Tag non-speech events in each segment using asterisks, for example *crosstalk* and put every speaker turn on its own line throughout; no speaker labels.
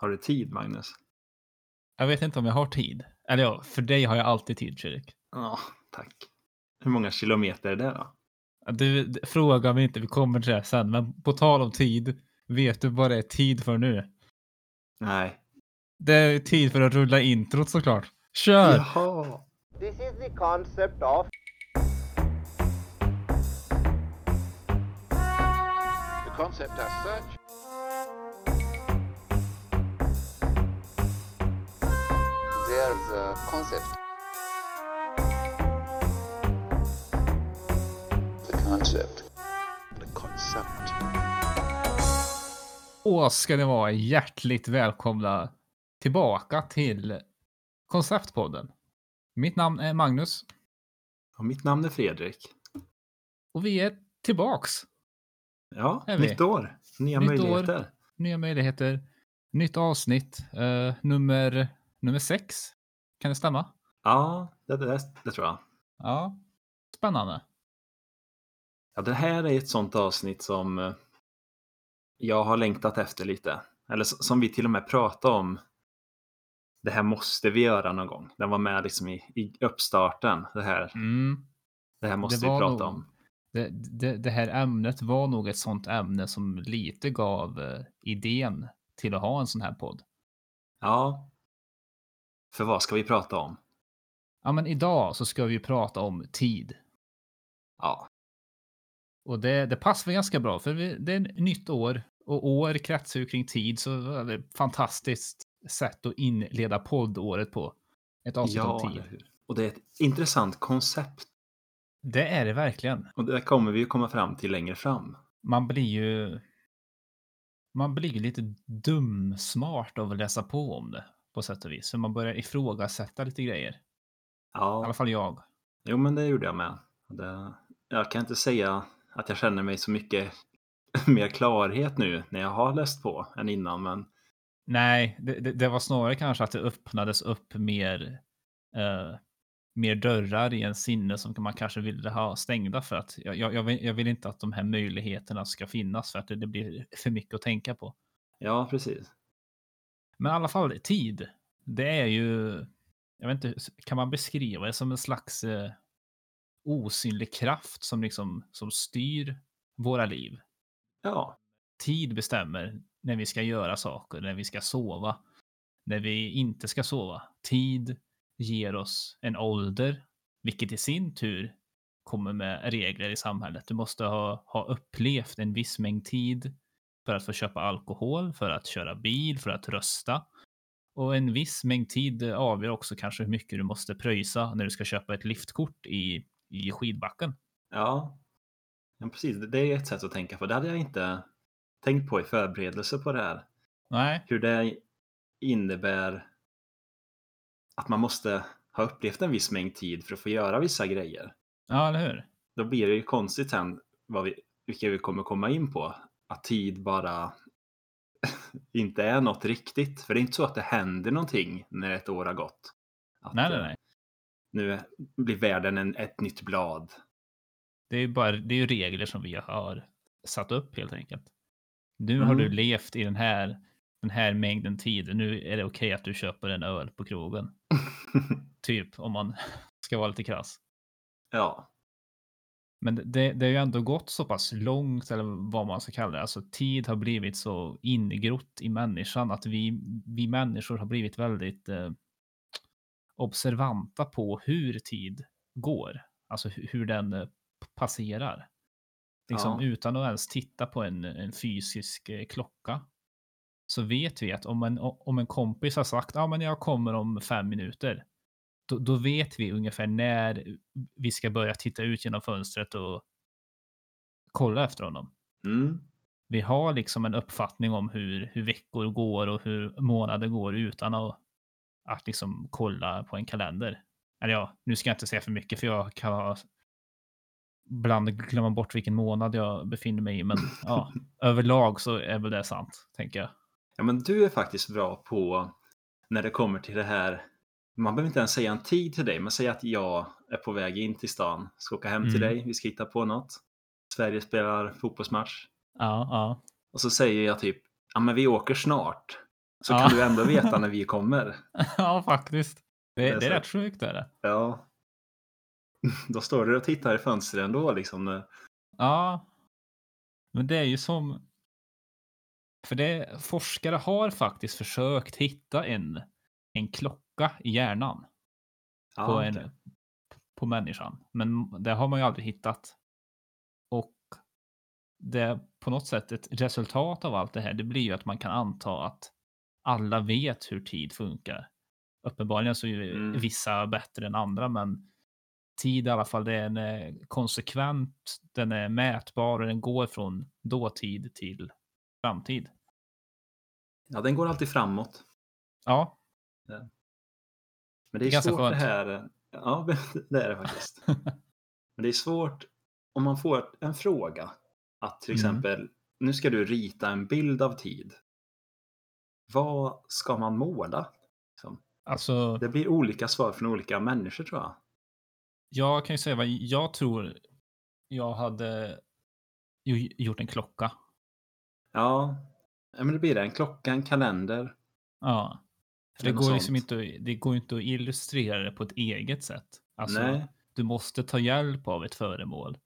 Har du tid, Magnus?
Jag vet inte om jag har tid. Eller ja, för dig har jag alltid tid, Fredrik.
Ja, tack. Hur många kilometer är det då?
Du, fråga mig inte, vi kommer till det sen. Men på tal om tid, vet du vad det är tid för nu?
Nej.
Det är tid för att rulla introt såklart. Kör!
Jaha.
This is the concept of
The concept as such
there's a concept.
the concept. The concept.
Och ska ni vara hjärtligt välkomna tillbaka till Konceptpodden. Mitt namn är Magnus
Och mitt namn är Fredrik.
och vi är tillbaks.
Ja,
Är vi?
nytt år. Nya
Nytt
möjligheter.
Nya möjligheter, nytt avsnitt, eh, nummer, nummer sex. Kan det stämma?
Ja, det, det, det tror jag.
Ja. Spännande.
Ja, det här är ett sånt avsnitt som eh, jag har längtat efter lite. Eller som vi till och med pratade om. Det här måste vi göra någon gång. Den var med liksom i, i uppstarten. Det här,
Mm.
det här måste
Det
vi prata
nog-
om.
Det, det, det här ämnet var nog ett sånt ämne som lite gav eh, idén till att ha en sån här podd.
Ja. För vad ska vi prata om?
Ja, men idag så ska vi ju prata om tid.
Ja,
Och det, det passar ganska bra för vi, det är ett nytt år och år kretsar ju kring tid så det är ett fantastiskt sätt att inleda poddåret på. Ett avsnitt
ja
om tid.
Och det är ett intressant koncept.
Det är det verkligen.
Och det kommer vi ju komma fram till längre fram.
Man blir ju. Man blir ju lite dumsmart av att läsa på om det på sätt och vis. Så man börjar ifrågasätta lite grejer. I
Ja,
alla fall jag.
jo men det gjorde jag med. Det, jag kan inte säga att jag känner mig så mycket *laughs* mer klarhet nu när jag har läst på än innan. Men
Nej, det, det, det var snarare kanske att det öppnades upp mer. eh, mer dörrar i en sinne som man kanske ville ha stängda för att jag, jag, jag, vill, jag vill inte att de här möjligheterna ska finnas för att det, det blir för mycket att tänka på.
ja, precis.
Men i alla fall tid. Det är ju, jag vet inte, kan man beskriva det som en slags eh, osynlig kraft som liksom som styr våra liv.
Ja,
Tid bestämmer när vi ska göra saker, när vi ska sova, när vi inte ska sova. Tid ger oss en ålder, vilket i sin tur kommer med regler i samhället. Du måste ha, ha upplevt en viss mängd tid för att få köpa alkohol, för att köra bil, för att rösta. Och en viss mängd tid avgör också kanske hur mycket du måste pröjsa när du ska köpa ett liftkort i, i skidbacken.
ja. ja precis. Det- är ett sätt att tänka på. Det hade jag inte tänkt på i förberedelse på det här.
Nej,
Hur det innebär att man måste ha upplevt en viss mängd tid för att få göra vissa grejer.
ja, eller hur?
Då blir det ju konstigt sen vad vi, vilka vi kommer komma in på. Att tid bara inte är något riktigt. För det är inte så att det händer någonting när ett år har gått. Att,
Nej, nej,
eh,
nej.
Nu blir världen en, ett nytt blad.
Det är ju bara, det är regler som vi har satt upp helt enkelt. Nu har du
Mm.
levt i den här, den här mängden tid. Nu är det okej att du köper en öl på krogen. *laughs* Typ, om man ska vara lite krass.
ja,
Men det, det har ju ändå gått så pass långt, eller vad man ska kalla det. Alltså tid har blivit så ingrott i människan att vi, vi människor har blivit väldigt eh, observanta på hur tid går. Alltså hu- hur den eh, passerar. Liksom
Ja.
utan att ens titta på en, en fysisk eh, klocka. Så vet vi att om en, om en kompis har sagt att ah, men jag kommer om fem minuter. Då, då vet vi ungefär när vi ska börja titta ut genom fönstret och kolla efter honom.
mm.
Vi har liksom en uppfattning om hur, hur veckor går och hur månader går utan att, att liksom kolla på en kalender. Eller ja, nu ska jag inte säga för mycket för jag kan ha ibland glömma bort vilken månad jag befinner mig i. Men ja, *laughs* överlag så är väl det sant, tänker jag.
ja, men du är faktiskt bra på när det kommer till det här. Man behöver inte ens säga en tid till dig, men säg att jag är på väg in till stan, ska åka hem till
Mm.
dig, vi ska hitta på något. Sverige spelar fotbollsmatch.
Ja, ja.
Och så säger jag typ, ja men vi åker snart. Så
Ja.
kan du ändå veta när vi *laughs* kommer.
ja, faktiskt. Det,
Det är
rätt sjukt. Är det.
Ja. *laughs* Då står du och tittar i fönstret ändå liksom.
Ja. Men det är ju som... För det, forskare har faktiskt försökt hitta en, en klocka i hjärnan
Ja,
på, en, på människan. Men det har man ju aldrig hittat. Och det är på något sätt ett resultat av allt det här. Det blir ju att man kan anta att alla vet hur tid funkar. Uppenbarligen så är
Mm.
vissa bättre än andra, men tid i alla fall, det är en eh, konsekvent, den är mätbar och den går från dåtid till framtid.
Ja, den går alltid framåt.
Ja,
Men det är,
Ganska
svårt
skönt.
det här. Ja, *laughs* det är det faktiskt. *laughs* Men det är svårt om man får en fråga. Att till
Mm.
exempel, nu ska du rita en bild av tid. Vad ska man måla? Liksom.
alltså
Det blir olika svar från olika människor tror jag.
jag kan ju säga vad jag tror jag hade gjort en klocka.
Ja, ja, men det blir det. En klocka, en kalender.
Ja. Det går liksom inte, det går inte att illustrera det på ett eget sätt. Alltså,
Nej.
du måste ta hjälp av ett föremål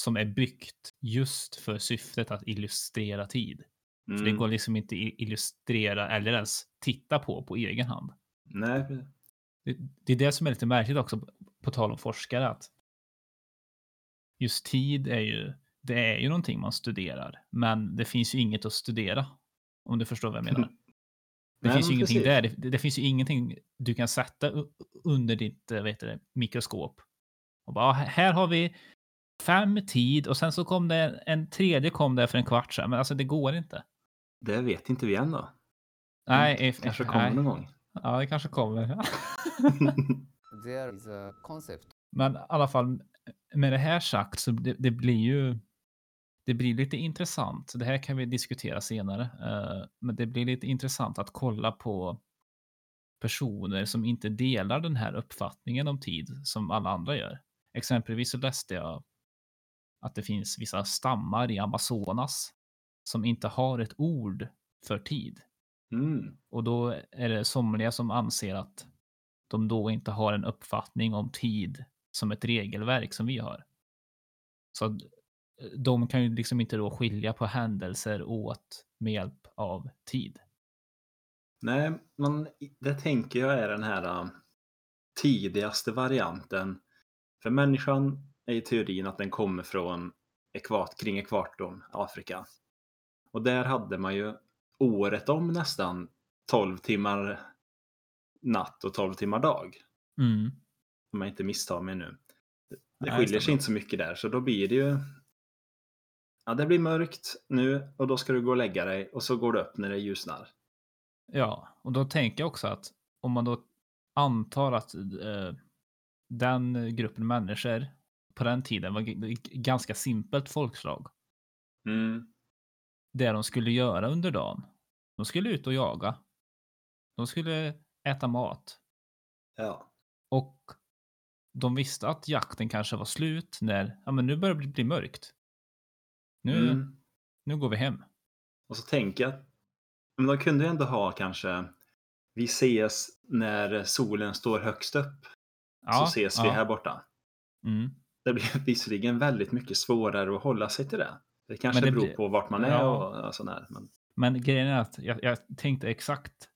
som är byggt just för syftet att illustrera tid. För det
Mm.
går liksom inte att illustrera eller ens titta på på egen hand.
Nej,
Det, det är det som är lite märkligt också, på- på tal om forskare, att just tid är ju, det är ju någonting man studerar, men det finns ju inget att studera. Om du förstår vad jag menar. *laughs* Det
Nej,
finns ju ingenting
precis.
där. Det, det finns ju ingenting du kan sätta under ditt eh, heter det, mikroskop. Och bara, "Ah, här har vi fem tid och sen så kom det en, en tredje kom där för en kvart sedan. Men alltså det går inte.
det vet inte vi än då.
Nej,
Det
if,
kanske
nej.
kommer någon gång.
Ja, det kanske kommer. *laughs*
There is a concept.
Men i alla fall med det här sagt så det, det blir ju det blir lite intressant. Det här kan vi diskutera senare. eh, men det blir lite intressant att kolla på personer som inte delar den här uppfattningen om tid som alla andra gör. Exempelvis så läste jag att det finns vissa stammar i Amazonas som inte har ett ord för tid.
Mm.
Och då är det somliga som anser att de då inte har en uppfattning om tid som ett regelverk som vi har. Så de kan ju liksom inte då skilja på händelser åt med hjälp av tid.
Nej, men det tänker jag är den här uh, tidigaste varianten. För människan är i teorin att den kommer från ekvat, kring ekvatorn, Afrika. Och där hade man ju året om nästan 12 timmar natt och 12 timmar dag.
Mm.
Om jag inte misstar mig nu. Det skiljer sig inte så mycket där, så då blir det ju... Ja, det blir mörkt nu och då ska du gå och lägga dig och så går du upp när det ljusnar.
Ja, och då tänker jag också att om man då antar att eh, den gruppen människor på den tiden var ganska simpelt folkslag.
Mm.
Det de skulle göra under dagen. De skulle ut och jaga. De skulle äta mat.
Ja.
Och de visste att jakten kanske var slut när, ja men nu börjar det bli mörkt. Nu,
Mm.
nu går vi hem.
Och så tänker jag att men de kunde ju ändå ha kanske vi ses när solen står högst upp. så ses vi
ja.
här borta.
Mm.
Det blir *laughs* visserligen väldigt mycket svårare att hålla sig till det. Det kanske
det
beror
blir-
på vart man är
Ja.
och, och sådär. Men,
Men grejen är att jag, jag tänkte exakt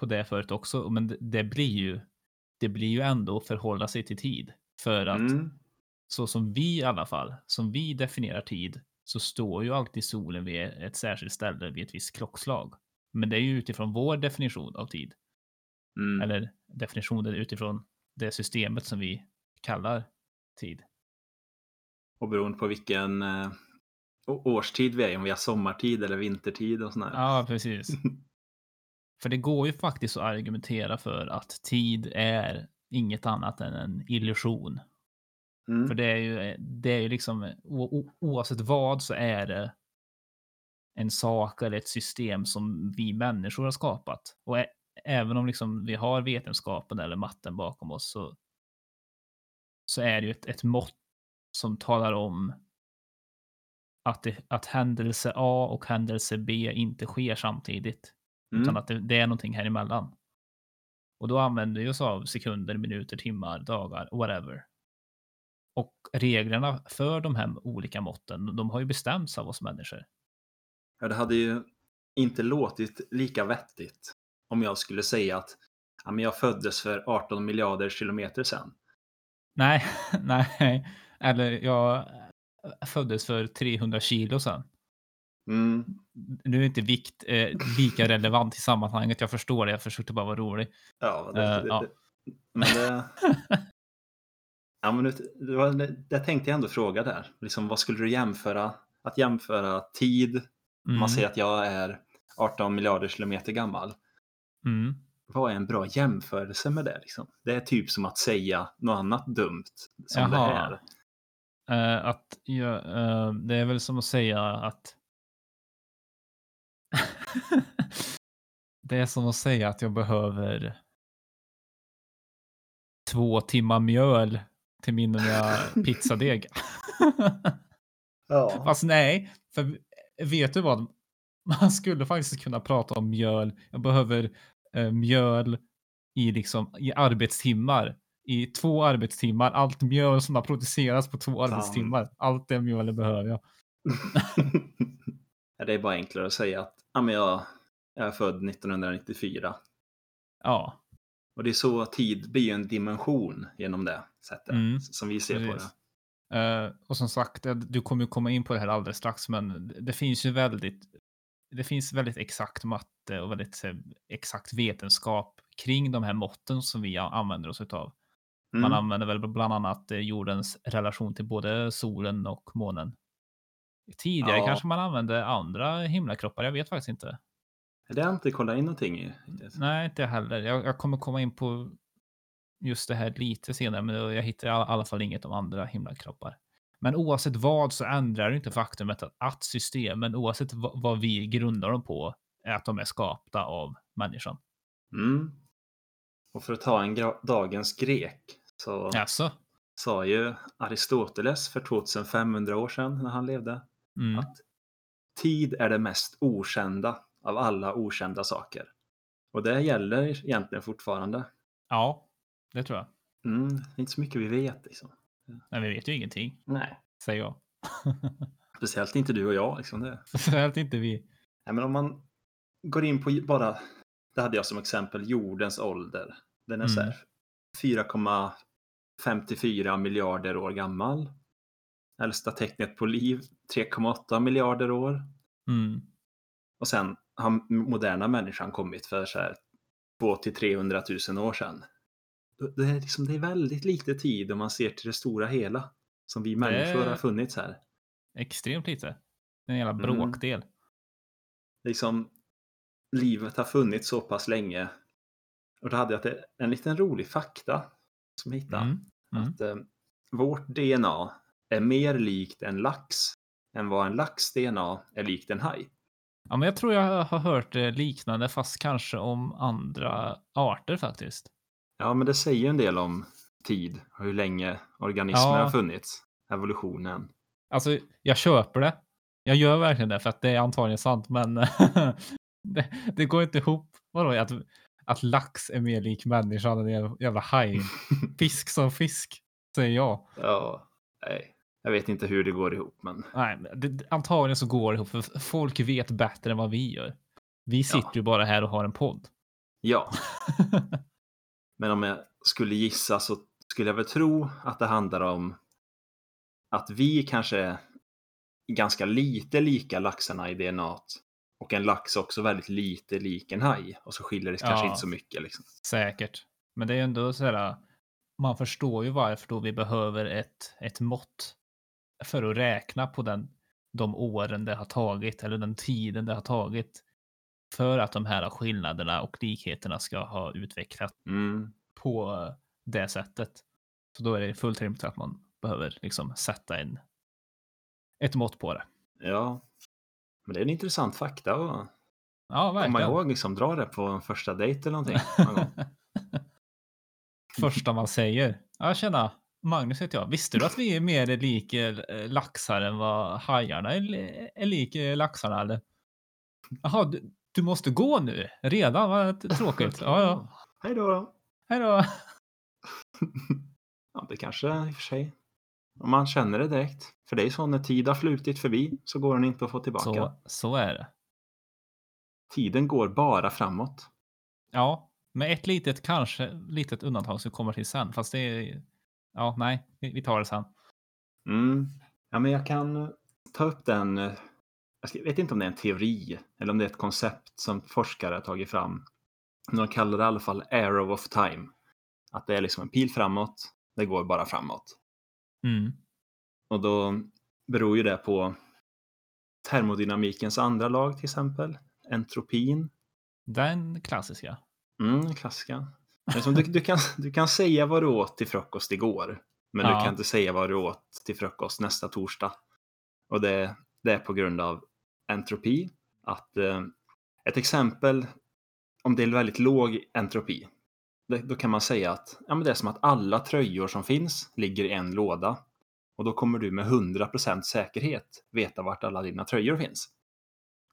på det förut också, men det, det blir ju det blir ju ändå förhålla sig till tid. För att
mm,
så som vi i alla fall, som vi definierar tid, så står ju alltid solen vid ett särskilt ställe vid ett visst klockslag. Men det är ju utifrån vår definition av tid.
mm.
Eller definitionen utifrån det systemet som vi kallar tid.
Och beroende på vilken eh, årstid vi är i, om vi har sommartid eller vintertid och sådär.
Ja, precis. *laughs* För det går ju faktiskt att argumentera för att tid är inget annat än en illusion.
Mm.
För det är ju, det är ju liksom, o, o, oavsett vad så är det en sak eller ett system som vi människor har skapat. Och ä, även om liksom vi har vetenskapen eller matten bakom oss så, så är det ju ett, ett mått som talar om att, det, att händelse A och händelse B inte sker samtidigt.
Mm.
Utan att det, det är någonting här emellan. Och då använder vi oss av sekunder, minuter, timmar, dagar, whatever. Och reglerna för de här olika måtten, de har ju bestämts av oss människor.
Ja, det hade ju inte låtit lika vettigt om jag skulle säga att ja, men jag föddes för 18 miljarder kilometer sedan.
Nej, *laughs* nej. Eller jag föddes för 300 kilo sedan.
Mm.
Nu är inte vikt eh, lika relevant i sammanhanget. Jag förstår det. Jag försökte bara vara rolig.
Ja, det,
Eh,
det,
ja.
det, men det... *laughs* ja, men det, det, det, det tänkte jag ändå fråga där. Liksom, vad skulle du jämföra? Att jämföra tid.
Mm,
Man säger att jag är 18 miljarder kilometer gammal.
mm.
Vad är en bra jämförelse med det? Liksom? Det är typ som att säga något annat dumt som det
Jaha.
här.
Eh, att jag, eh, det är väl som att säga att *laughs* det är som att säga att jag behöver två timmar mjöl till min nya *laughs* pizzadeg. *laughs*
Ja.
Fast nej, för vet du vad? Man skulle faktiskt kunna prata om mjöl. Jag behöver eh, mjöl i, liksom, i arbetstimmar. I två arbetstimmar. Allt mjöl som har producerats på två
Fan.
arbetstimmar. Allt det mjölet behöver jag. *laughs*
Ja, det är bara enklare att säga att ja, men jag, jag är född 1994.
Ja,
Och det är så tid blir en dimension genom det sättet
Mm,
som vi ser på
precis.
det.
Eh, och som sagt, eh, du kommer ju komma in på det här alldeles strax, men det finns ju väldigt, det finns väldigt exakt matte och väldigt eh, exakt vetenskap kring de här måtten som vi använder oss. Man
Mm.
använder väl bland annat jordens relation till både solen och månen. Tidigare
Ja.
kanske man använde andra himlakroppar, jag vet faktiskt inte.
Det har jag inte kollat in någonting i.
Nej, inte heller. Jag, jag kommer komma in på just det här lite senare, men jag hittar i alla, fall inget om andra himlakroppar. Men oavsett vad så ändrar det inte faktumet att, att systemen, oavsett vad, vi grundar dem på, är att de är skapta av människan.
Mm. Och för att ta en dagens grek så
Alltså,
sa ju Aristoteles för 2500 år sedan när han levde
mm.
att tid är det mest okända av alla okända saker. Och det gäller egentligen fortfarande.
ja, det tror jag.
Mm, det är inte så mycket vi vet liksom.
Men vi vet ju ingenting,
Nej.
säger jag. *laughs*
Speciellt inte du och jag. Liksom det.
Speciellt inte vi.
Nej, men om man går in på bara, det hade jag som exempel, jordens ålder. Den är
Mm.
så här 4,54 miljarder år gammal. Äldsta tecknet på liv 3,8 miljarder år.
Mm.
Och sen har moderna människan kommit för så här 2 till 300 000 år sedan. Det är, liksom, det är väldigt lite tid om man ser till det stora hela. Som vi människor har funnits här.
Extremt lite. En jävla
Mm.
bråkdel.
liksom livet har funnits så pass länge. Och då hade jag en liten rolig fakta som jag hittade.
Mm. Mm.
Att eh, vårt DNA är mer likt en lax än vad en lax DNA är likt en haj.
Ja, men jag tror jag har hört eh, liknande, fast kanske om andra arter faktiskt.
Ja, men det säger en del om tid och hur länge organismer
Ja.
har funnits. Evolutionen.
Alltså, jag köper det. Jag gör verkligen det för att det är antagligen sant, men *laughs* det, det går inte ihop. Vadå, att, att lax är mer lik människan än en jävla haj? *laughs* Fisk som fisk, säger jag.
Ja, nej. Jag vet inte hur det går ihop, men
Nej, det, antagligen så går det ihop, för folk vet bättre än vad vi gör. Vi sitter ju bara här och har en podd.
ja. *laughs* Men om jag skulle gissa så skulle jag väl tro att det handlar om att vi kanske är ganska lite lika laxarna i DNA. Och en lax också väldigt lite lik en haj. Och så skiljer det kanske
Ja.
inte så mycket. Liksom.
Säkert. Men det är ändå så här. Man förstår ju varför då vi behöver ett, ett mått för att räkna på den, de åren det har tagit eller den tiden det har tagit för att de här skillnaderna och likheterna ska ha utvecklats
Mm.
på det sättet. Så då är det fullt rimligt att man behöver liksom sätta en, ett mått på det.
Ja. Men det är en intressant fakta att
Ja,
komma ihåg. Liksom, dra det på en första dejt eller någonting. någon. *laughs*
Första man säger. Ja, tjena. Magnus heter jag. Visste du att vi är mer lik eh, laxar än vad hajarna är, är lik eh, laxarna? Eller? Jaha, du, du måste gå nu? Redan? Vad tråkigt. Ja, ja. *laughs*
Hej då. då.
Hej då. *laughs*
Ja, det kanske i och för sig. Om man känner det direkt. För det är så när tid har flutit förbi så går den inte att få tillbaka.
Så, så är det.
Tiden går bara framåt.
Ja, med ett litet, kanske litet undantag som kommer till sen. Fast det är... Ja, nej, vi tar det sen.
Mm. Ja, men jag kan ta upp den. eh, Jag vet inte om det är en teori eller om det är ett koncept som forskare har tagit fram. De kallar det i alla fall arrow of time. Att det är liksom en pil framåt. Det går bara framåt.
Mm.
Och då beror ju det på termodynamikens andra lag till exempel. Entropin.
Den klassiska.
Mm, klassiska. Som Du, du, kan, du kan säga vad du åt till frukost igår. Men
Ja.
du kan inte säga vad du åt till frukost nästa torsdag. Och det, det är på grund av entropi. Att, eh, ett exempel, om det är väldigt låg entropi. Det, då kan man säga att ja, men det är som att alla tröjor som finns ligger i en låda. Och då kommer du med 100% säkerhet veta vart alla dina tröjor finns.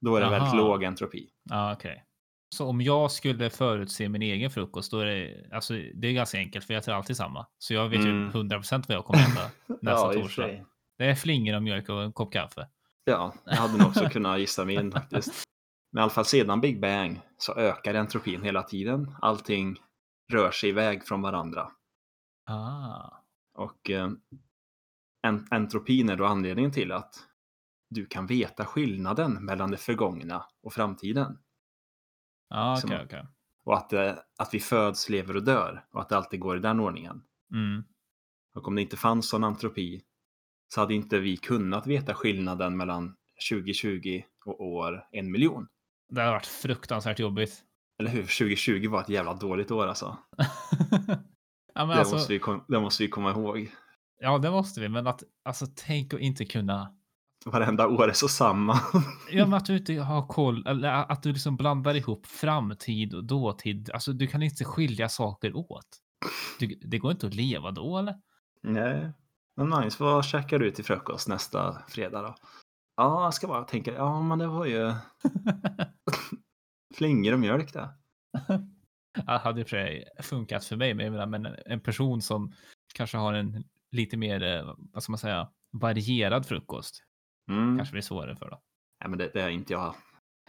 Då är det
Aha.
väldigt låg entropi.
Ja, okej. Så om jag skulle förutse min egen frukost, då är det, alltså, det är ganska enkelt för jag äter alltid samma. Så jag vet
Mm.
ju 100% vad jag kommer äta *laughs* nästa
för
torsdag. Det är flingor och mjölk och en kopp kaffe.
Ja, jag hade nog också kunnat gissa min faktiskt. Men i alla fall sedan Big Bang så ökar entropin hela tiden. Allting rör sig iväg från varandra.
Ah.
Och eh, en, entropin är då anledningen till att du kan veta skillnaden mellan det förgångna och framtiden.
Ja,
Som-
okej, okej.
Och att, eh, att vi föds, lever och dör och att det alltid går i den ordningen.
Mm.
Och om det inte fanns sån entropi så hade inte vi kunnat veta skillnaden mellan 2020 och år en miljon.
Det har varit fruktansvärt jobbigt.
Eller hur? 2020 var ett jävla dåligt år alltså. *laughs*
ja,
det,
alltså,
måste vi, det måste vi komma ihåg.
ja, det måste vi. Men att alltså, tänk att inte kunna
Varenda år är så samma.
Ja, men att du inte har koll, eller att du liksom blandar ihop framtid och dåtid. Alltså, du kan inte skilja saker åt. Du, det går inte att leva då, eller?
Nej. Men Magnus, vad käkar du till frukost nästa fredag då? Ja, jag ska bara tänka. Ja, men det var ju *laughs* flingor och mjölk det.
Det *laughs* hade i och för sig funkat för mig, men, jag menar, men en person som kanske har en lite mer, eh, vad ska man säga, varierad frukost
Mm.
kanske blir svårare för då.
Nej, men det, det är inte jag.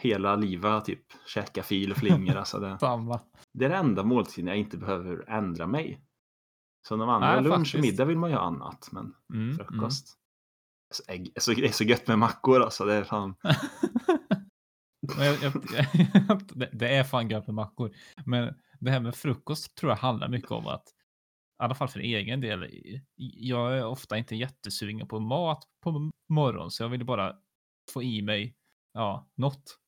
Hela livet typ käka fil och flingor. alltså det, *laughs* det är det enda måltiden jag inte behöver ändra mig. Så de andra,
Nej,
lunch och
faktiskt.
middag vill man ju ha annat, men
Mm, mm.
frukost. Så ägg, så, det är så gött med mackor alltså. Det är fan... *laughs*
Men jag, jag, *laughs* det, det är fan gött med mackor. Men det här med frukost tror jag handlar mycket om att, i alla fall för egen del, jag är ofta inte jättesugen på mat på morgonen, så jag vill bara få i mig ja, något.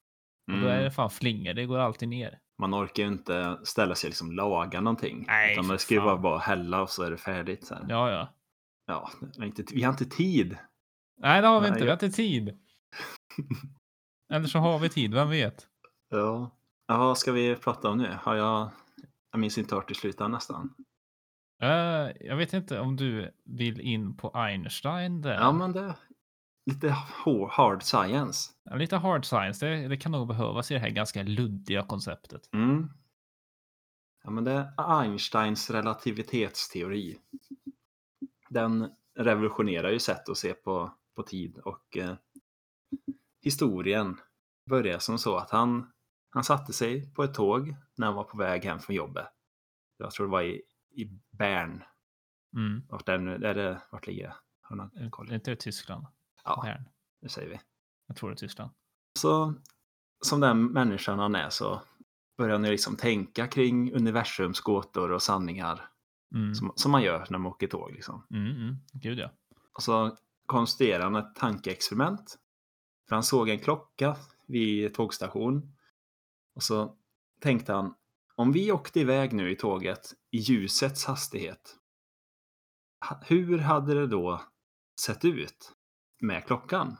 Och då är det
Mm.
fan flingor, det går alltid ner.
Man orkar ju inte ställa sig och liksom laga någonting.
Nej,
utan det ska ju bara vara hälla och så är det färdigt. Så här.
Ja, ja.
Ja, vi har inte, vi har inte tid.
Nej, det har vi
Nej,
inte. Vi
jag-
har inte tid. *laughs* Eller så har vi tid, vem vet?
Ja. ja, vad ska vi prata om nu? Har jag... Jag minns inte vart i slutade nästan.
Eh, jag vet inte om du vill in på Einstein där.
Ja, men det lite hard science.
Ja, Lite hard science, det, det kan nog behövas i det här ganska luddiga konceptet.
Mm. Ja, men det är Einsteins relativitetsteori. Den revolutionerar ju sätt att se på, på tid och eh, historien börjar som så att han, han satte sig på ett tåg när han var på väg hem från jobbet. Jag tror det var i, i Bern.
Mm.
Vart, det nu? Är det, vart ligger det? Koll?
det inte Tyskland?
Ja,
Bern.
det säger vi.
Jag tror det är Tyskland.
Så som den människan han är så börjar han ju liksom tänka kring universums gåtor och sanningar
Mm.
som, som man gör när man åker tåg. Liksom.
Mm, mm. Gud ja.
Och så konstruerade han ett tankeexperiment. För han såg en klocka vid tågstation. Och så tänkte han, om vi åkte iväg nu i tåget i ljusets hastighet. ha- Hur hade det då sett ut med klockan?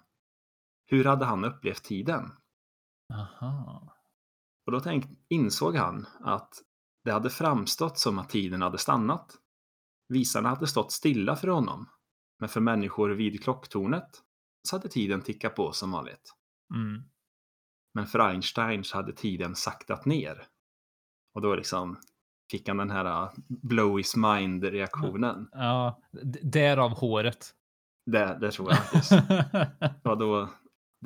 Hur hade han upplevt tiden?
Aha.
Och då tänk, insåg han att det hade framstått som att tiden hade stannat. visarna hade stått stilla för honom. Men för människor vid klocktornet så hade tiden tickat på som vanligt.
Mm.
Men för Einstein så hade tiden saktat ner. Och då liksom fick han den här uh, blow his mind-reaktionen.
Ja, d- därav håret.
Det, det tror jag faktiskt. *laughs* Det var då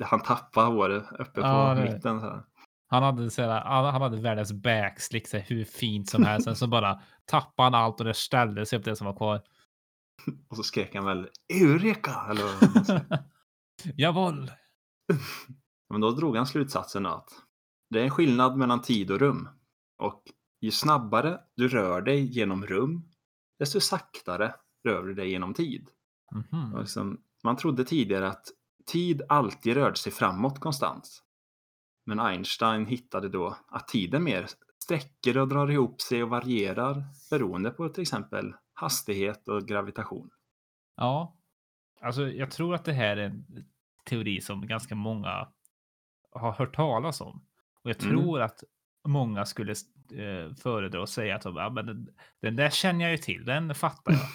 han tappade håret uppe på
Ja,
mitten. Så här.
Han hade, så här, han hade världens backslick, så här, hur fint som helst. Sen så bara tappade han allt och det ställde sig upp det som var kvar. *laughs*
Och så skrek han väl Eureka! Eller. *laughs*
Jawohl!
Men då drog han slutsatsen att det är en skillnad mellan tid och rum. Och ju snabbare du rör dig genom rum, desto saktare rör du dig genom tid.
Mhm.
Och liksom, man trodde tidigare att tid alltid rörde sig framåt konstant. Men Einstein hittade då att tiden mer sträcker och drar ihop sig och varierar beroende på till exempel hastighet och gravitation.
Ja, alltså jag tror att det här är en teori som ganska många har hört talas om. Och jag
Mm.
tror att många skulle eh, föredra att säga att ja, men den, den där känner jag ju till, den fattar jag.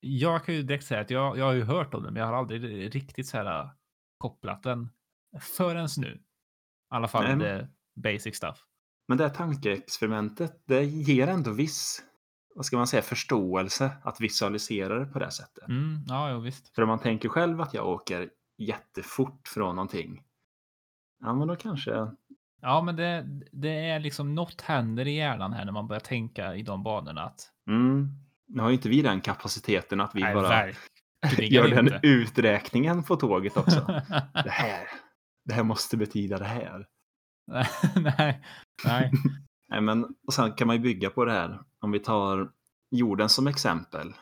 jag kan ju direkt säga att jag, jag har ju hört om den, men jag har aldrig riktigt så här äh, kopplat den förrän nu. I alla fall
Nej, men-
basic stuff.
Men det här tankeexperimentet, det ger ändå viss, vad ska man säga, förståelse att visualisera det på det sättet.
Mm, ja, jo, visst.
För om man tänker själv att jag åker jättefort från någonting, ja men då kanske,
Ja, men det, det är liksom något händer i hjärnan här när man börjar tänka i de banorna att
mm, nu har ju inte vi den kapaciteten att vi
nej,
bara gör den
inte.
uträkningen på tåget också. *laughs* det här, det här måste betyda det här. *laughs*
nej, nej. *laughs*
Nej, men, och sen kan man ju bygga på det här. Om vi tar jorden som exempel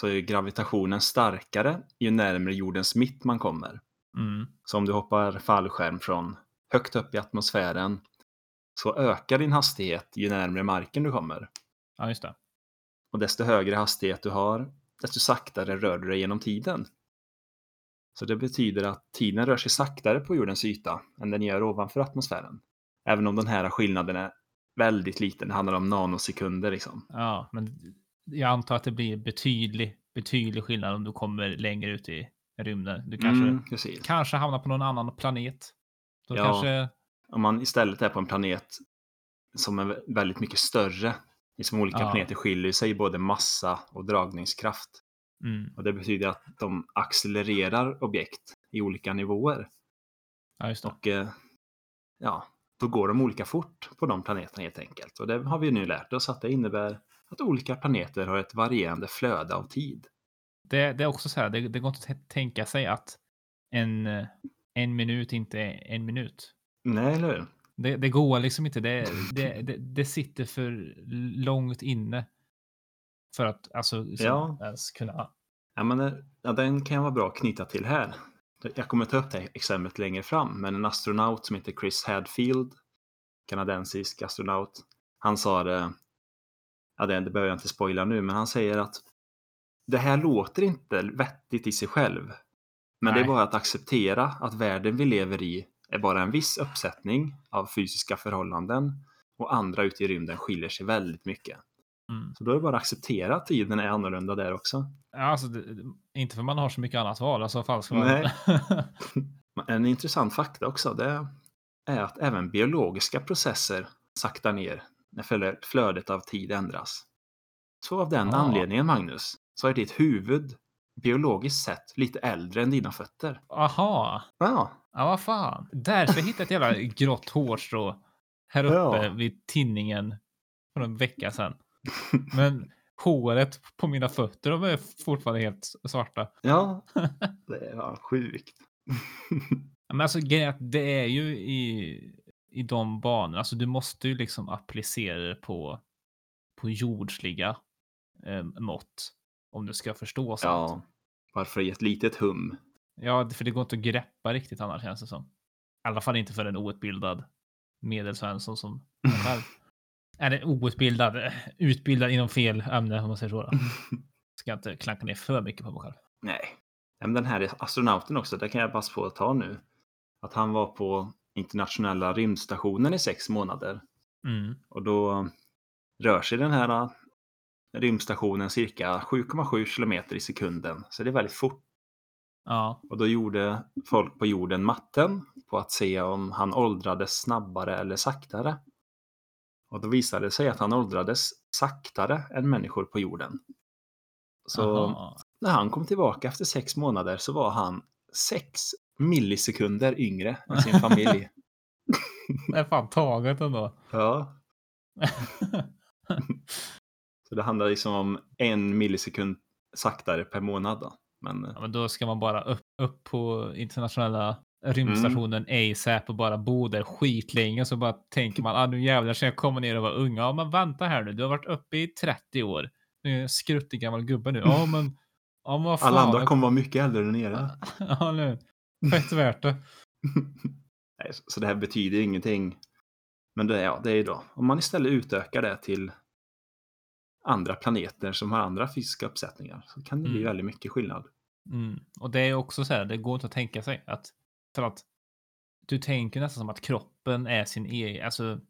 så är gravitationen starkare ju närmare jordens mitt man kommer.
Mm.
Så om du hoppar fallskärm från högt upp i atmosfären så ökar din hastighet ju närmare marken du kommer.
Ja, just det.
Och desto högre hastighet du har, desto saktare rör du dig genom tiden. Så det betyder att tiden rör sig saktare på jordens yta än den gör ovanför atmosfären. Även om den här skillnaden är väldigt liten, det handlar om nanosekunder liksom.
Ja, men jag antar att det blir betydlig, betydlig skillnad om du kommer längre ut i rymden. Du kanske,
Mm,
kanske hamnar på någon annan planet. Då
Ja.
kanske,
Om man istället är på en planet som är väldigt mycket större, liksom olika
Ja.
planeter skiljer sig i både massa och dragningskraft.
mm,
Och det betyder att de accelererar objekt i olika nivåer.
ja just det.
Och eh, ja, då går de olika fort på de planeterna helt enkelt. Och det har vi nu lärt oss att det innebär att olika planeter har ett varierande flöde av tid.
Det, det är också så här, det, det går inte att tänka sig att en, eh, en minut inte är en minut.
Nej, eller hur?
Det, det går liksom inte. Det, det, det, det sitter för långt inne. För att alltså liksom
Ja.
ens kunna.
Ja, men, eh, ja, den kan vara bra att knyta till här. Jag kommer ta upp det exemplet längre fram, men en astronaut som heter Chris Hadfield, kanadensisk astronaut, han sa det, ja det, det behöver jag inte spoila nu, men han säger att det här låter inte vettigt i sig själv. Men det är
Nej.
bara att acceptera att världen vi lever i är bara en viss uppsättning av fysiska förhållanden och andra ute i rymden skiljer sig väldigt mycket.
Mm.
Så då är det bara att acceptera att tiden är annorlunda där också.
Ja, Alltså, det, inte för man har så mycket annat val. Alltså.
Nej. *laughs* En intressant fakta också det är att även biologiska processer saktar ner när flö- flödet av tid ändras. Så av den
Ah.
anledningen, Magnus, så är ditt huvud biologiskt sett lite äldre än dina fötter.
Aha.
Ja,
Ja, vad fan. Därför hittade jag ett jävla grått hårstrå här uppe
Ja.
vid tinningen för en vecka sedan. *laughs* Men håret på mina fötter, de är fortfarande helt svarta.
ja. *laughs* det är sjukt.
Men alltså grejen det är ju i, i de banorna, alltså du måste ju liksom applicera det på, på jordsliga eh, mått om du ska förstå sånt.
ja, varför i ett litet hum?
Ja, för det går inte att greppa riktigt annars känns det som. I alla fall inte för en outbildad medelsvensson som *laughs* själv. Eller outbildad, utbildad inom fel ämne om man säger så. Då. *laughs* Ska inte klanka ner för mycket på mig själv.
Nej. Men den här astronauten också, det kan jag passa på att ta nu. Att han var på internationella rymdstationen i sex månader.
Mm.
Och då rör sig den här rymdstationen cirka 7,7 kilometer i sekunden. Så det är väldigt fort.
Ja.
Och då gjorde folk på jorden matten på att se om han åldrades snabbare eller saktare. Och då visade det sig att han åldrades saktare än människor på jorden. Så
Aha.
när han kom tillbaka efter sex månader så var han sex millisekunder yngre än sin familj. *laughs*
Det är fan taget ändå.
ja, *laughs* så det handlar liksom om en millisekund saktare per månad. Då. Men eh,
Ja, men då ska man bara upp, upp på internationella rymdstationen ASAP och bara bo där skitlänge så bara tänker man ah, nu jävlar ska jag komma ner och vara ung. Ja men vänta här nu, du har varit uppe i 30 år. Du är en skruttig gammal gubbe nu. Ja *laughs* men, ja, men
alla andra kommer vara mycket äldre där nere. *laughs*
Ja nu, fett värt det. *laughs*
Nej, så- det här betyder ingenting. Men det är, ja, det är ju då, om man istället utökar det till andra planeter som har andra fysiska uppsättningar så kan det bli
Mm.
väldigt mycket skillnad.
Mm. Och det är också så här, det går inte att tänka sig att för att du tänker nästan som att kroppen är sin egen, alltså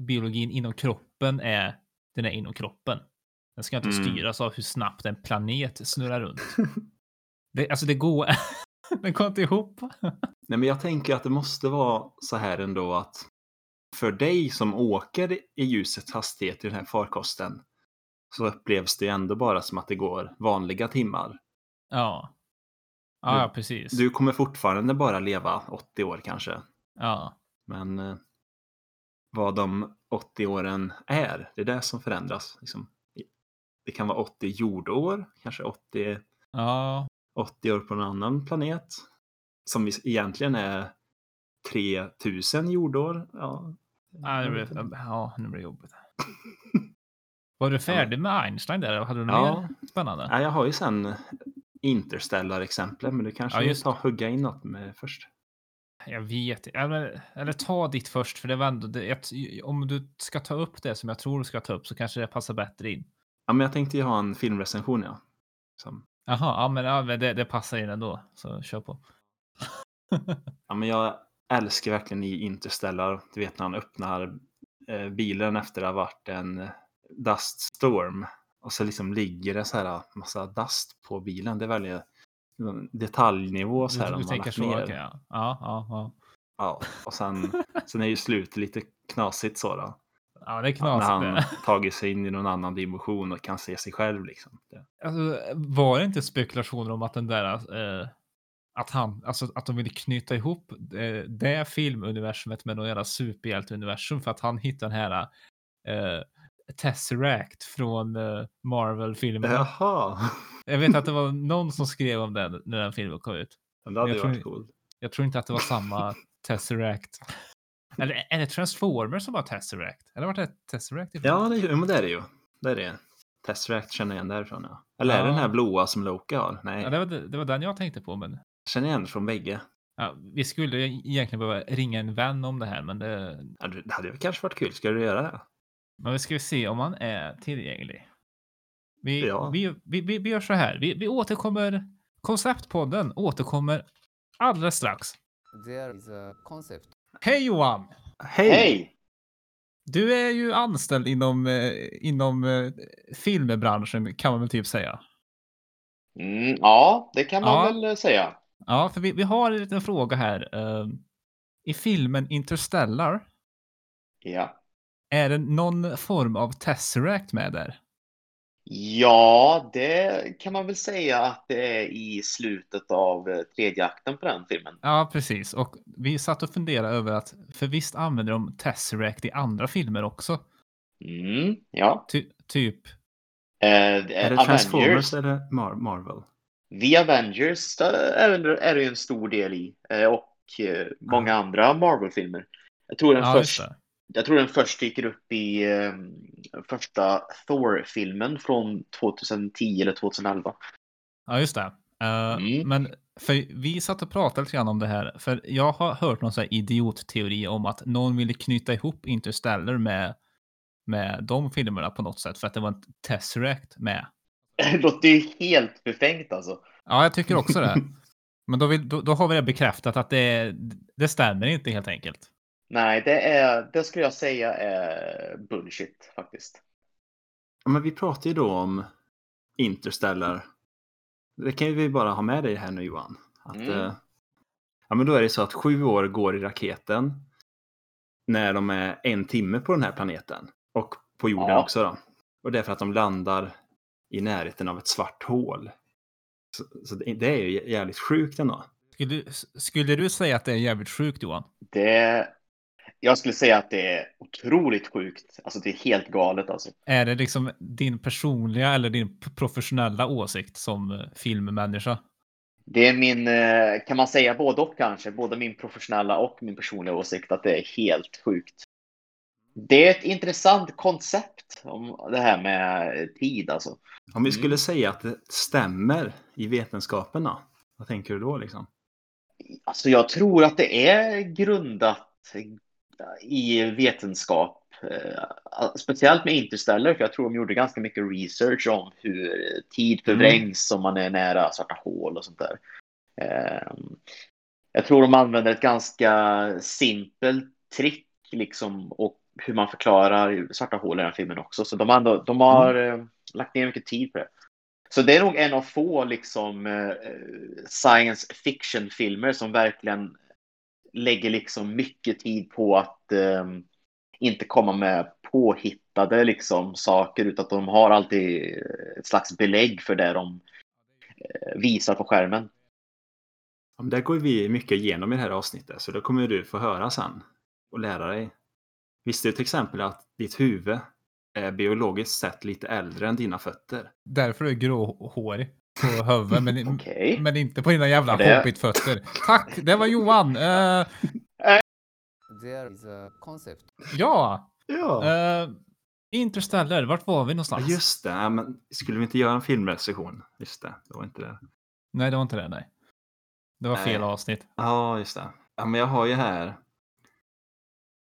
biologin inom kroppen är den är inom kroppen. Den ska inte
Mm.
styras av hur snabbt en planet snurrar runt. *laughs* Det, alltså det går, *laughs* det går inte ihop.
Nej, men jag tänker att det måste vara så här ändå att för dig som åker i ljusets hastighet i den här farkosten så upplevs det ändå bara som att det går vanliga timmar.
Ja. Ja, ja precis.
Du kommer fortfarande bara leva 80 år kanske.
Ja.
Men eh, vad de 80 åren är, det är det som förändras. Liksom. Det kan vara 80 jordår, kanske 80,
Ja.
80 år på en annan planet. Som egentligen är 3000 jordår. Ja,
Ja, det blir, ja, nu blir det jobbigt. *laughs* Var du färdig med Einstein där? Hade du något
Ja.
mer spännande?
Nej, jag har ju sen Interstellar-exempel, men du kanske
Ja, just
ta hugga in något med först.
Jag vet eller, eller ta ditt först, för det var ändå det, jag- om du ska ta upp det som jag tror du ska ta upp så kanske det passar bättre in.
Ja, men jag tänkte ju ha en filmrecension, ja. Som,
Jaha, ja men, ja, men det, det passar in ändå, så kör på. *laughs*
ja, men jag älskar verkligen i Interstellar, du vet när han öppnar eh, bilen efter att ha varit en dust storm. Och så liksom ligger det så här massa dust på bilen. Det är väldigt liksom, detaljnivå så här.
du, du tänker så, okej. ja. Ja, ja, ja.
Ja, och sen, sen är ju slutet lite knasigt så då.
Ja, det är
När
knasigt.
han
det. *laughs*
tagit sig in i någon annan dimension och kan se sig själv liksom.
Alltså, var det inte spekulationer om att den där, eh, att han, alltså att de ville knyta ihop eh, det filmuniversumet med någon jävla superhjälteuniversum för att han hittade den här eh, Tesseract från eh, Marvel-filmerna.
Jaha,
Jag vet att det var *laughs* någon som skrev om den när den filmen kom ut.
Men det hade
Jag
varit coolt.
Jag tror inte att det var samma *laughs* Tesseract. Eller är det Transformers som var Tesseract? Eller var det Tesseract ifrån?
Ja, det, är- men det är det ju. Det är det. Tesseract känner jag igen därifrån. Ja. Eller är det
Ja.
den här blåa som Loki har? Nej,
Ja, det, var, det var den jag tänkte på, men
känner igen från bägge.
ja, vi skulle egentligen behöva ringa en vän om det här, men det,
Ja, det hade kanske varit kul. Ska du göra det?
Men vi ska se om han är tillgänglig. Vi,
Ja.
vi, vi, vi, vi gör så här. Vi, vi återkommer. Konceptpodden återkommer alldeles strax.
There is a concept.
Hej Johan!
Hej!
Hej!
Du är ju anställd inom, eh, inom eh, filmbranschen kan man väl typ säga.
Mm, ja, det kan man
Ja.
väl eh, säga.
Ja, för vi, vi har en liten fråga här. I filmen Interstellar,
Ja.
Är det någon form av Tesseract med där?
ja, det kan man väl säga att det är i slutet av eh, tredje akten på den filmen.
Ja, precis. Och vi satt och funderade över att, för visst använder de Tesseract i andra filmer också?
Mm, ja.
Ty, typ,
Eh,
Är det
Avengers.
Transformers eller Mar- Marvel?
The Avengers eh, är, är det ju en stor del i. Eh, och många andra Marvel-filmer. Jag tror den
ja, just
först,
det.
Jag tror den först dyker upp i eh, första Thor-filmen från 2010 eller 2011.
Ja, just det. Eh,
Mm.
Men för vi satt och pratade lite grann om det här, för jag har hört någon sån här idiotteori om att någon ville knyta ihop Interstellar med, med de filmerna på något sätt för att det var en Tesseract med. *laughs*
Det låter ju helt befängt alltså.
Ja, jag tycker också det. *laughs* Men då, vill, då, då har vi det bekräftat att det, det stämmer inte helt enkelt.
Nej, det, är, det skulle jag säga är bullshit faktiskt.
Ja, men vi pratar ju då om Interstellar. Det kan ju vi bara ha med dig här nu Johan. Att,
Mm.
eh, ja, men då är det så att sju år går i raketen när de är en timme på den här planeten. Och på jorden
Ja.
också då. Och det är för att de landar i närheten av ett svart hål. Så, så det, det är ju jävligt sjukt ändå.
Skulle, skulle du säga att det är jävligt sjukt Johan?
Det, jag skulle säga att det är otroligt sjukt. Alltså det är helt galet alltså.
Är det liksom din personliga eller din professionella åsikt som eh, filmmänniska?
Det är min, eh, kan man säga både och kanske, både min professionella och min personliga åsikt att det är helt sjukt. Det är ett intressant koncept om det här med tid alltså.
Om vi
Mm.
skulle säga att det stämmer i vetenskapen då? Vad tänker du då liksom?
Alltså jag tror att det är grundat i vetenskap. eh, Speciellt med Interstellar, för jag tror de gjorde ganska mycket research om hur tid förvrängs om man är nära svarta hål och sånt där. Eh, Jag tror de använder ett ganska simpelt trick liksom och hur man förklarar svarta hål i den filmen också. Så de, har ändå, de har eh, lagt ner mycket tid på det. Så det är nog en av få liksom eh, science fiction-filmer som verkligen lägger liksom mycket tid på att eh, inte komma med påhittade liksom saker utan att de har alltid ett slags belägg för det de eh, visar på skärmen.
Ja, men där går vi mycket igenom i det här avsnittet, så det kommer du få höra sen och lära dig. Visste du till exempel att ditt huvud är biologiskt sett lite äldre än dina fötter?
Därför är du gråhårig på huvudet, men, *laughs*
Okej.
men inte på dina jävla
Det-
hobbitfötter. Tack, det var Johan. Eh,
There is a concept.
ja,
Ja.
uh, Interstellar, vart var vi
Ja,
någonstans?
just det. Ja, men skulle vi inte göra en filmrecension? Just det, det var inte det.
Nej, det var inte det, nej. Det var fel
Nej.
avsnitt.
Ja, just det. Ja, men jag har ju här...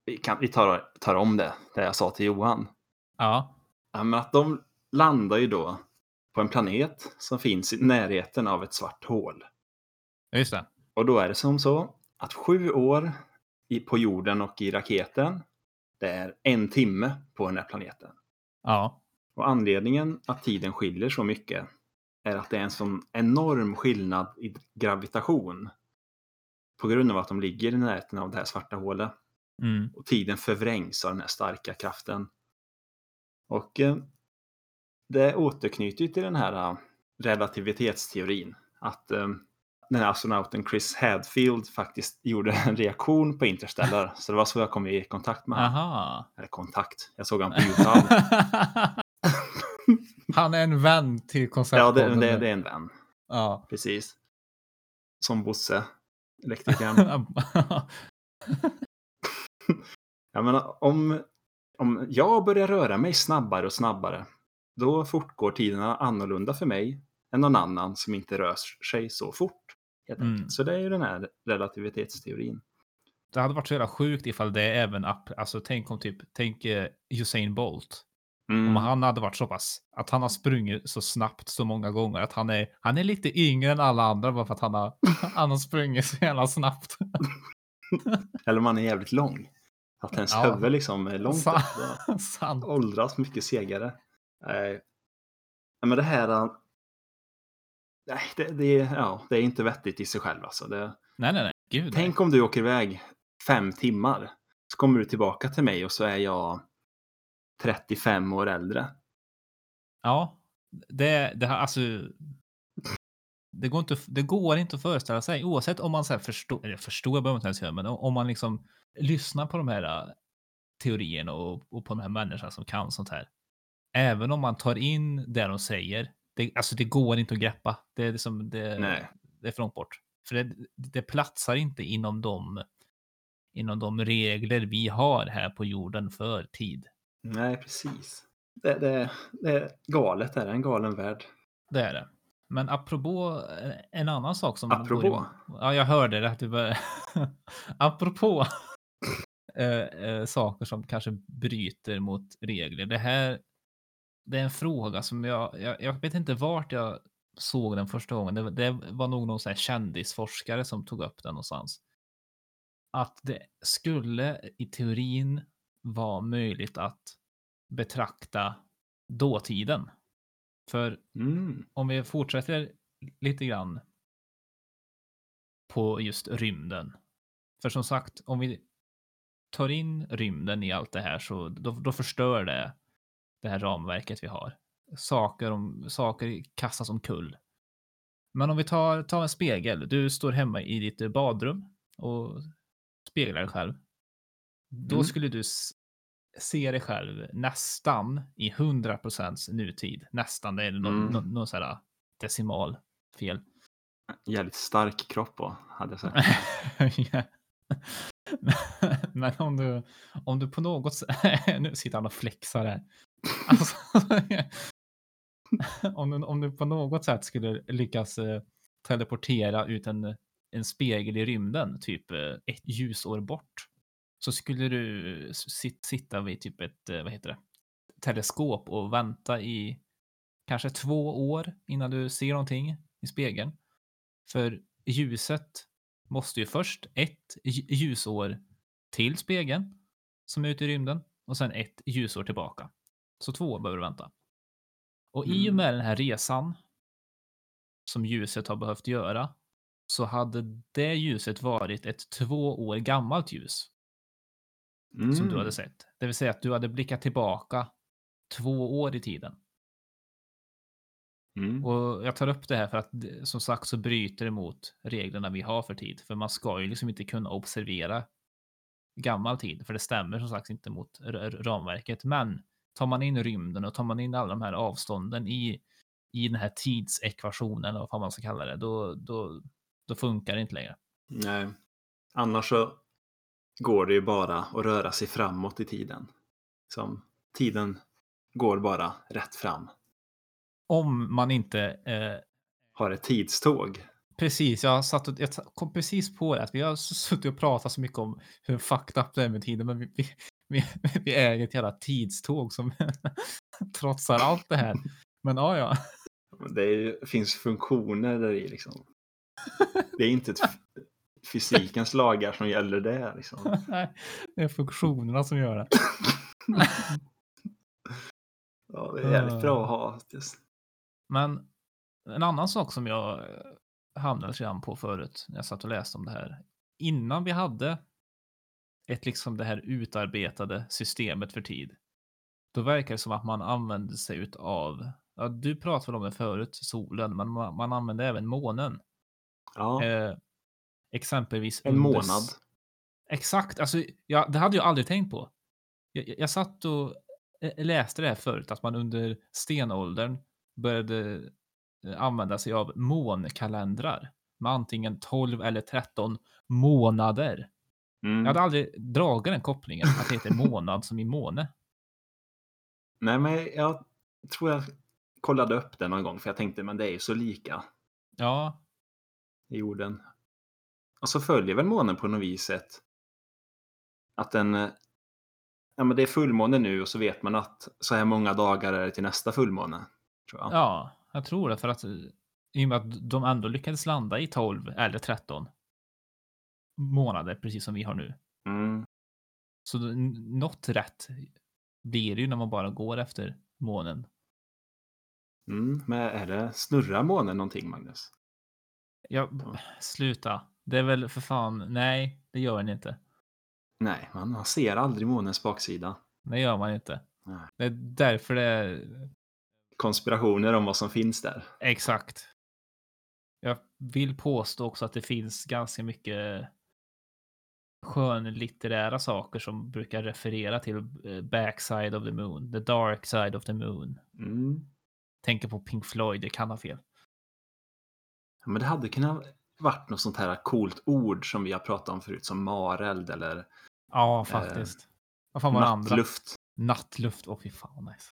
Vi, kan, vi tar, tar om det, det jag sa till Johan.
Ja,
Ja, men att de landar ju då på en planet som finns i närheten av ett svart hål.
just det.
Och då är det som så att sju år i, på jorden och i raketen, det är en timme på den här planeten.
Ja,
Och anledningen att tiden skiljer så mycket är att det är en sån enorm skillnad i gravitation. På grund av att de ligger i närheten av det här svarta hålet.
mm.
Och tiden förvrängs av den här starka kraften. Och eh, det återknyter ju till den här eh, relativitetsteorin. Att eh, den här astronauten Chris Hadfield faktiskt gjorde en reaktion på Interstellar. *laughs* Så det var så jag kom i kontakt med honom.
Aha.
Eller kontakt, jag såg honom på YouTube. *laughs*
Han är en vän till
ja,
konceptpodden.
det, det, det är en vän.
Ja.
Precis. Som Bosse, elektrikern. *laughs* Jag menar, om, om jag börjar röra mig snabbare och snabbare, då fortgår tiderna annorlunda för mig än någon annan som inte rör sig så fort.
Mm.
Så det är ju den här relativitetsteorin.
Det hade varit så jävla sjukt ifall det även, alltså tänk om typ, tänk eh, Usain Bolt.
Mm.
Om han hade varit så pass, att han har sprungit så snabbt så många gånger, att han är, han är lite yngre än alla andra bara för att han har, *laughs* han har sprungit så jävla snabbt. *laughs*
Eller om man är jävligt lång. Att ens
Ja.
huvud liksom är långt *laughs*
Sant.
åldras mycket segare. Nej. Nej, men det här... äh, Nej, det, det, ja, det är inte vettigt i sig själv alltså. Det,
Nej, nej, nej. Gud. nej.
Tänk om du åker iväg fem timmar. Så kommer du tillbaka till mig och så är jag 35 år äldre.
Ja, det, det alltså. Det går, inte, det går inte att föreställa sig oavsett om man så här förstår, eller förstår behöver man inte ens göra, men om man liksom lyssnar på de här äh, teorierna och, och på de här människorna som kan sånt här. Även om man tar in det de säger, det, alltså det går inte att greppa. Det är, liksom, det, det är för långt bort. För det, det platsar inte inom de, inom de regler vi har här på jorden för tid.
Nej, precis. Det, det, det är galet, det är en galen värld.
Det är det. Men apropå eh, en annan sak som...
Apropå?
går i- Ja, jag hörde det. Att du *laughs* apropå *laughs* eh, eh, saker som kanske bryter mot regler. Det här det är en fråga som jag... Jag, jag vet inte vart jag såg den första gången. Det, det var nog någon kändisforskare som tog upp den någonstans. Att det skulle i teorin vara möjligt att betrakta dåtiden. För
Mm.
om vi fortsätter lite grann på just rymden. För som sagt, om vi tar in rymden i allt det här så då, då förstör det det här ramverket vi har. Saker, om, saker kastas omkull. Men om vi tar, tar en spegel. Du står hemma i ditt badrum och speglar dig själv. Då
Mm.
skulle du se dig själv nästan i 100% nutid. Nästan, det är någon,
Mm.
någon, någon sån decimal fel.
Jävligt stark kropp på, hade jag sagt. *laughs* *laughs*
Ja. *laughs* Men om du, om du på något sätt, *laughs* nu sitter han och flexar här. Alltså, *laughs* om, du, om du på något sätt skulle lyckas eh, teleportera ut en, en spegel i rymden, typ eh, ett ljusår bort, så skulle du eh, sit, sitta vid typ ett, vad heter det, teleskop och vänta i kanske två år innan du ser någonting i spegeln. För ljuset måste ju först ett lj- ljusår till spegeln som är ute i rymden och sen ett ljusår tillbaka. Så två behöver du vänta. Och i och
Mm.
med den här resan som ljuset har behövt göra så hade det ljuset varit ett två år gammalt ljus
Mm.
som du hade sett. Det vill säga att du hade blickat tillbaka två år i tiden.
Mm.
Och jag tar upp det här för att som sagt så bryter det mot reglerna vi har för tid. För man ska ju liksom inte kunna observera gammal tid, för det stämmer som sagt inte mot ramverket. Men tar man in rymden och tar man in alla de här avstånden i, i den här tidsekvationen, eller vad man ska kalla det, då, då, då funkar det inte längre.
Nej. Annars så går det ju bara att röra sig framåt i tiden. Som tiden går bara rätt fram.
Om man inte eh,
Har ett tidståg.
Precis, jag, satt och, jag kom precis på det. Att vi har suttit och pratat så mycket om hur fucked up det är med tiden. Men vi, vi, *laughs* vi, vi äger ett jävla tidståg som *laughs* trotsar allt det här. Men ja, ja.
Det är, finns funktioner där i liksom. *laughs* Det är inte ett fysikens lagar som gäller det. Liksom.
Nej, det är funktionerna som gör det.
Ja, det är jävligt bra att ha. Just.
Men en annan sak som jag eh, hamnade lite grann på förut när jag satt och läste om det här. Innan vi hade ett liksom det här utarbetade systemet för tid. Då verkar det som att man använde sig av, ja, du pratade väl om det förut, solen, men man, man använde även månen.
Ja,
Eh, exempelvis.
en månad.
Exakt, alltså ja, det hade jag aldrig tänkt på. Jag, jag- jag satt och eh, läste det här förut, att man under stenåldern började eh, använda sig av månkalendrar med antingen 12 eller 13 månader.
Mm.
Jag hade aldrig dragit den kopplingen, att det heter månad som i måne.
Nej, men jag tror jag kollade upp det någon gång för jag tänkte men det är ju så lika
Ja,
i jorden. Och så följer väl månen på något vis ett, att den eh, ja, men det är fullmåne nu och så vet man att så här många dagar är det till nästa fullmåne. Tror jag.
ja, jag tror det för att i och med att de ändå lyckades landa i 12 eller 13 månader, precis som vi har nu.
Mm.
Så något rätt blir det ju när man bara går efter månen.
Mm. Men är det snurrar månen någonting Magnus?
Ja. sluta. Det är väl för fan, nej, det gör den inte.
Nej, man ser aldrig månens baksida.
Det gör man inte.
Nej.
Det är därför det är
Konspirationer om vad som finns där.
exakt. Jag vill påstå också att det finns ganska mycket skönlitterära saker som brukar referera till eh, backside of the moon, the dark side of the moon.
Mm.
Tänker på Pink Floyd, det kan ha fel.
Ja, Men det hade kunnat varit något sånt här coolt ord som vi har pratat om förut som mareld eller
Ja, faktiskt. Vad fan var det andra?
nattluft.
Nattluft. Åh, fy fan nice.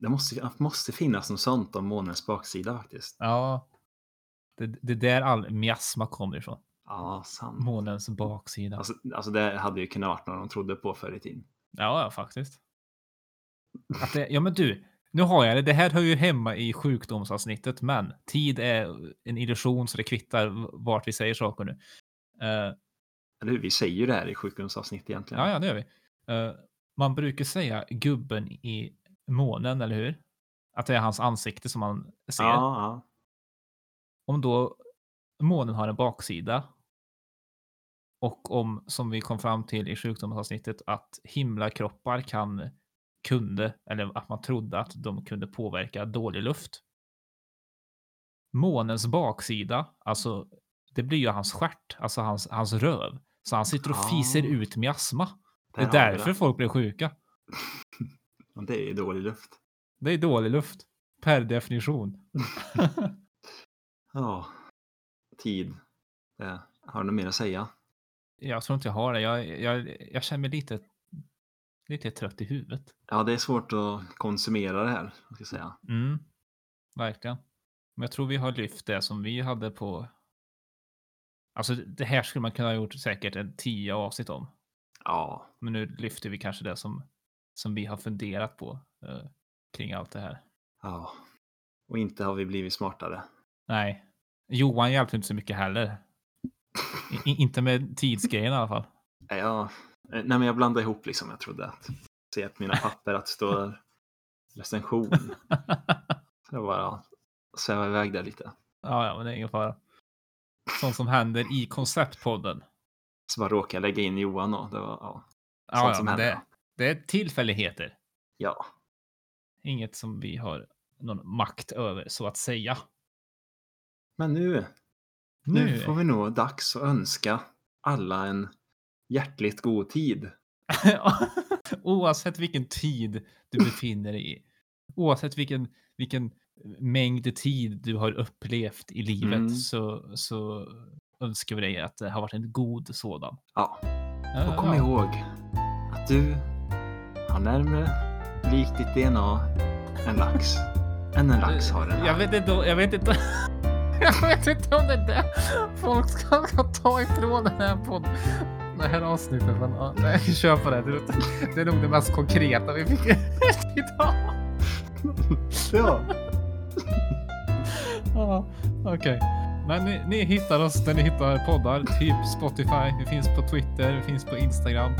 Det måste, måste finnas något sånt om månens baksida faktiskt.
Ja. Det, det är där all miasma kommer ifrån.
Ja, sant.
Månens baksida.
Alltså, alltså det hade ju kunnat varit något de trodde på förr i tiden.
Ja, ja, faktiskt. Att det, ja, men du. Nu har jag det. Det här hör ju hemma i sjukdomsavsnittet, men tid är en illusion så det kvittar vart vi säger saker nu. Eh,
Eller hur? Vi säger ju det här i sjukdomsavsnitt egentligen.
ja, ja, det gör vi. Eh, man brukar säga gubben i månen, eller hur? Att det är hans ansikte som man ser.
Ja, ja.
Om då månen har en baksida och om, som vi kom fram till i sjukdomsavsnittet, att himlakroppar kan, kunde, eller att man trodde att de kunde påverka dålig luft. Månens baksida, alltså det blir ju hans stjärt, alltså hans, hans röv. Så han sitter och fiser ut miasma. Det är därför folk blir sjuka.
Och det är dålig luft.
Det är dålig luft. Per definition. *laughs*
Ja. Tid. Det. Har du något mer att säga?
Jag tror inte jag har det. Jag, jag, jag känner mig lite, lite trött i huvudet.
Ja, det är svårt att konsumera det här. Ska jag säga.
Mm, verkligen. Men jag tror vi har lyft det som vi hade på. Alltså det här skulle man kunna ha gjort säkert en tio avsnitt om.
Ja,
Men nu lyfter vi kanske det som, som vi har funderat på eh, kring allt det här.
ja. Och inte har vi blivit smartare.
Nej, Johan hjälpte inte så mycket heller. I, inte med tidsgrejen i alla fall. *laughs*
Nej, Jag, nej, men jag blandade ihop liksom. Jag trodde att se på mina *laughs* papper att står recension. *laughs* Så jag bara svävade iväg där lite.
ja, ja, men det är ingen fara. Sånt som händer i konceptpodden.
Så bara råkade jag lägga in Johan och det var, ja.
Ja,
Sånt
ja
som
men
händer.
det, det är tillfälligheter.
ja.
Inget som vi har någon makt över så att säga.
Men nu, nu
Nu.
får vi nog dags att önska alla en hjärtligt god tid. *laughs*
Oavsett vilken tid du befinner dig i. Oavsett vilken, vilken mängd tid du har upplevt i livet
Mm.
så, så önskar vi dig att det har varit en god sådan.
Ja, och kom
ja.
ihåg att du har närmare likt ditt DNA en lax än en lax har en
Jag vet inte, jag vet inte. *laughs* Jag vet inte om det är det folk ska, ta ifrån den här podden. Det här avsnittet. Men ja, nej, vi kör på det. Det, det är nog det mest konkreta vi fick *laughs* idag.
Ja. *laughs*
Ja, Okej. Men ni, ni hittar oss där ni hittar poddar. Typ Spotify. Vi finns på Twitter. Vi finns på Instagram.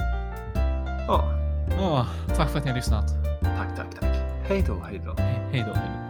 ja.
Åh, tack för att ni har lyssnat.
Tack, tack, tack. Hej då, hej då.
Hej hej då. Hej då.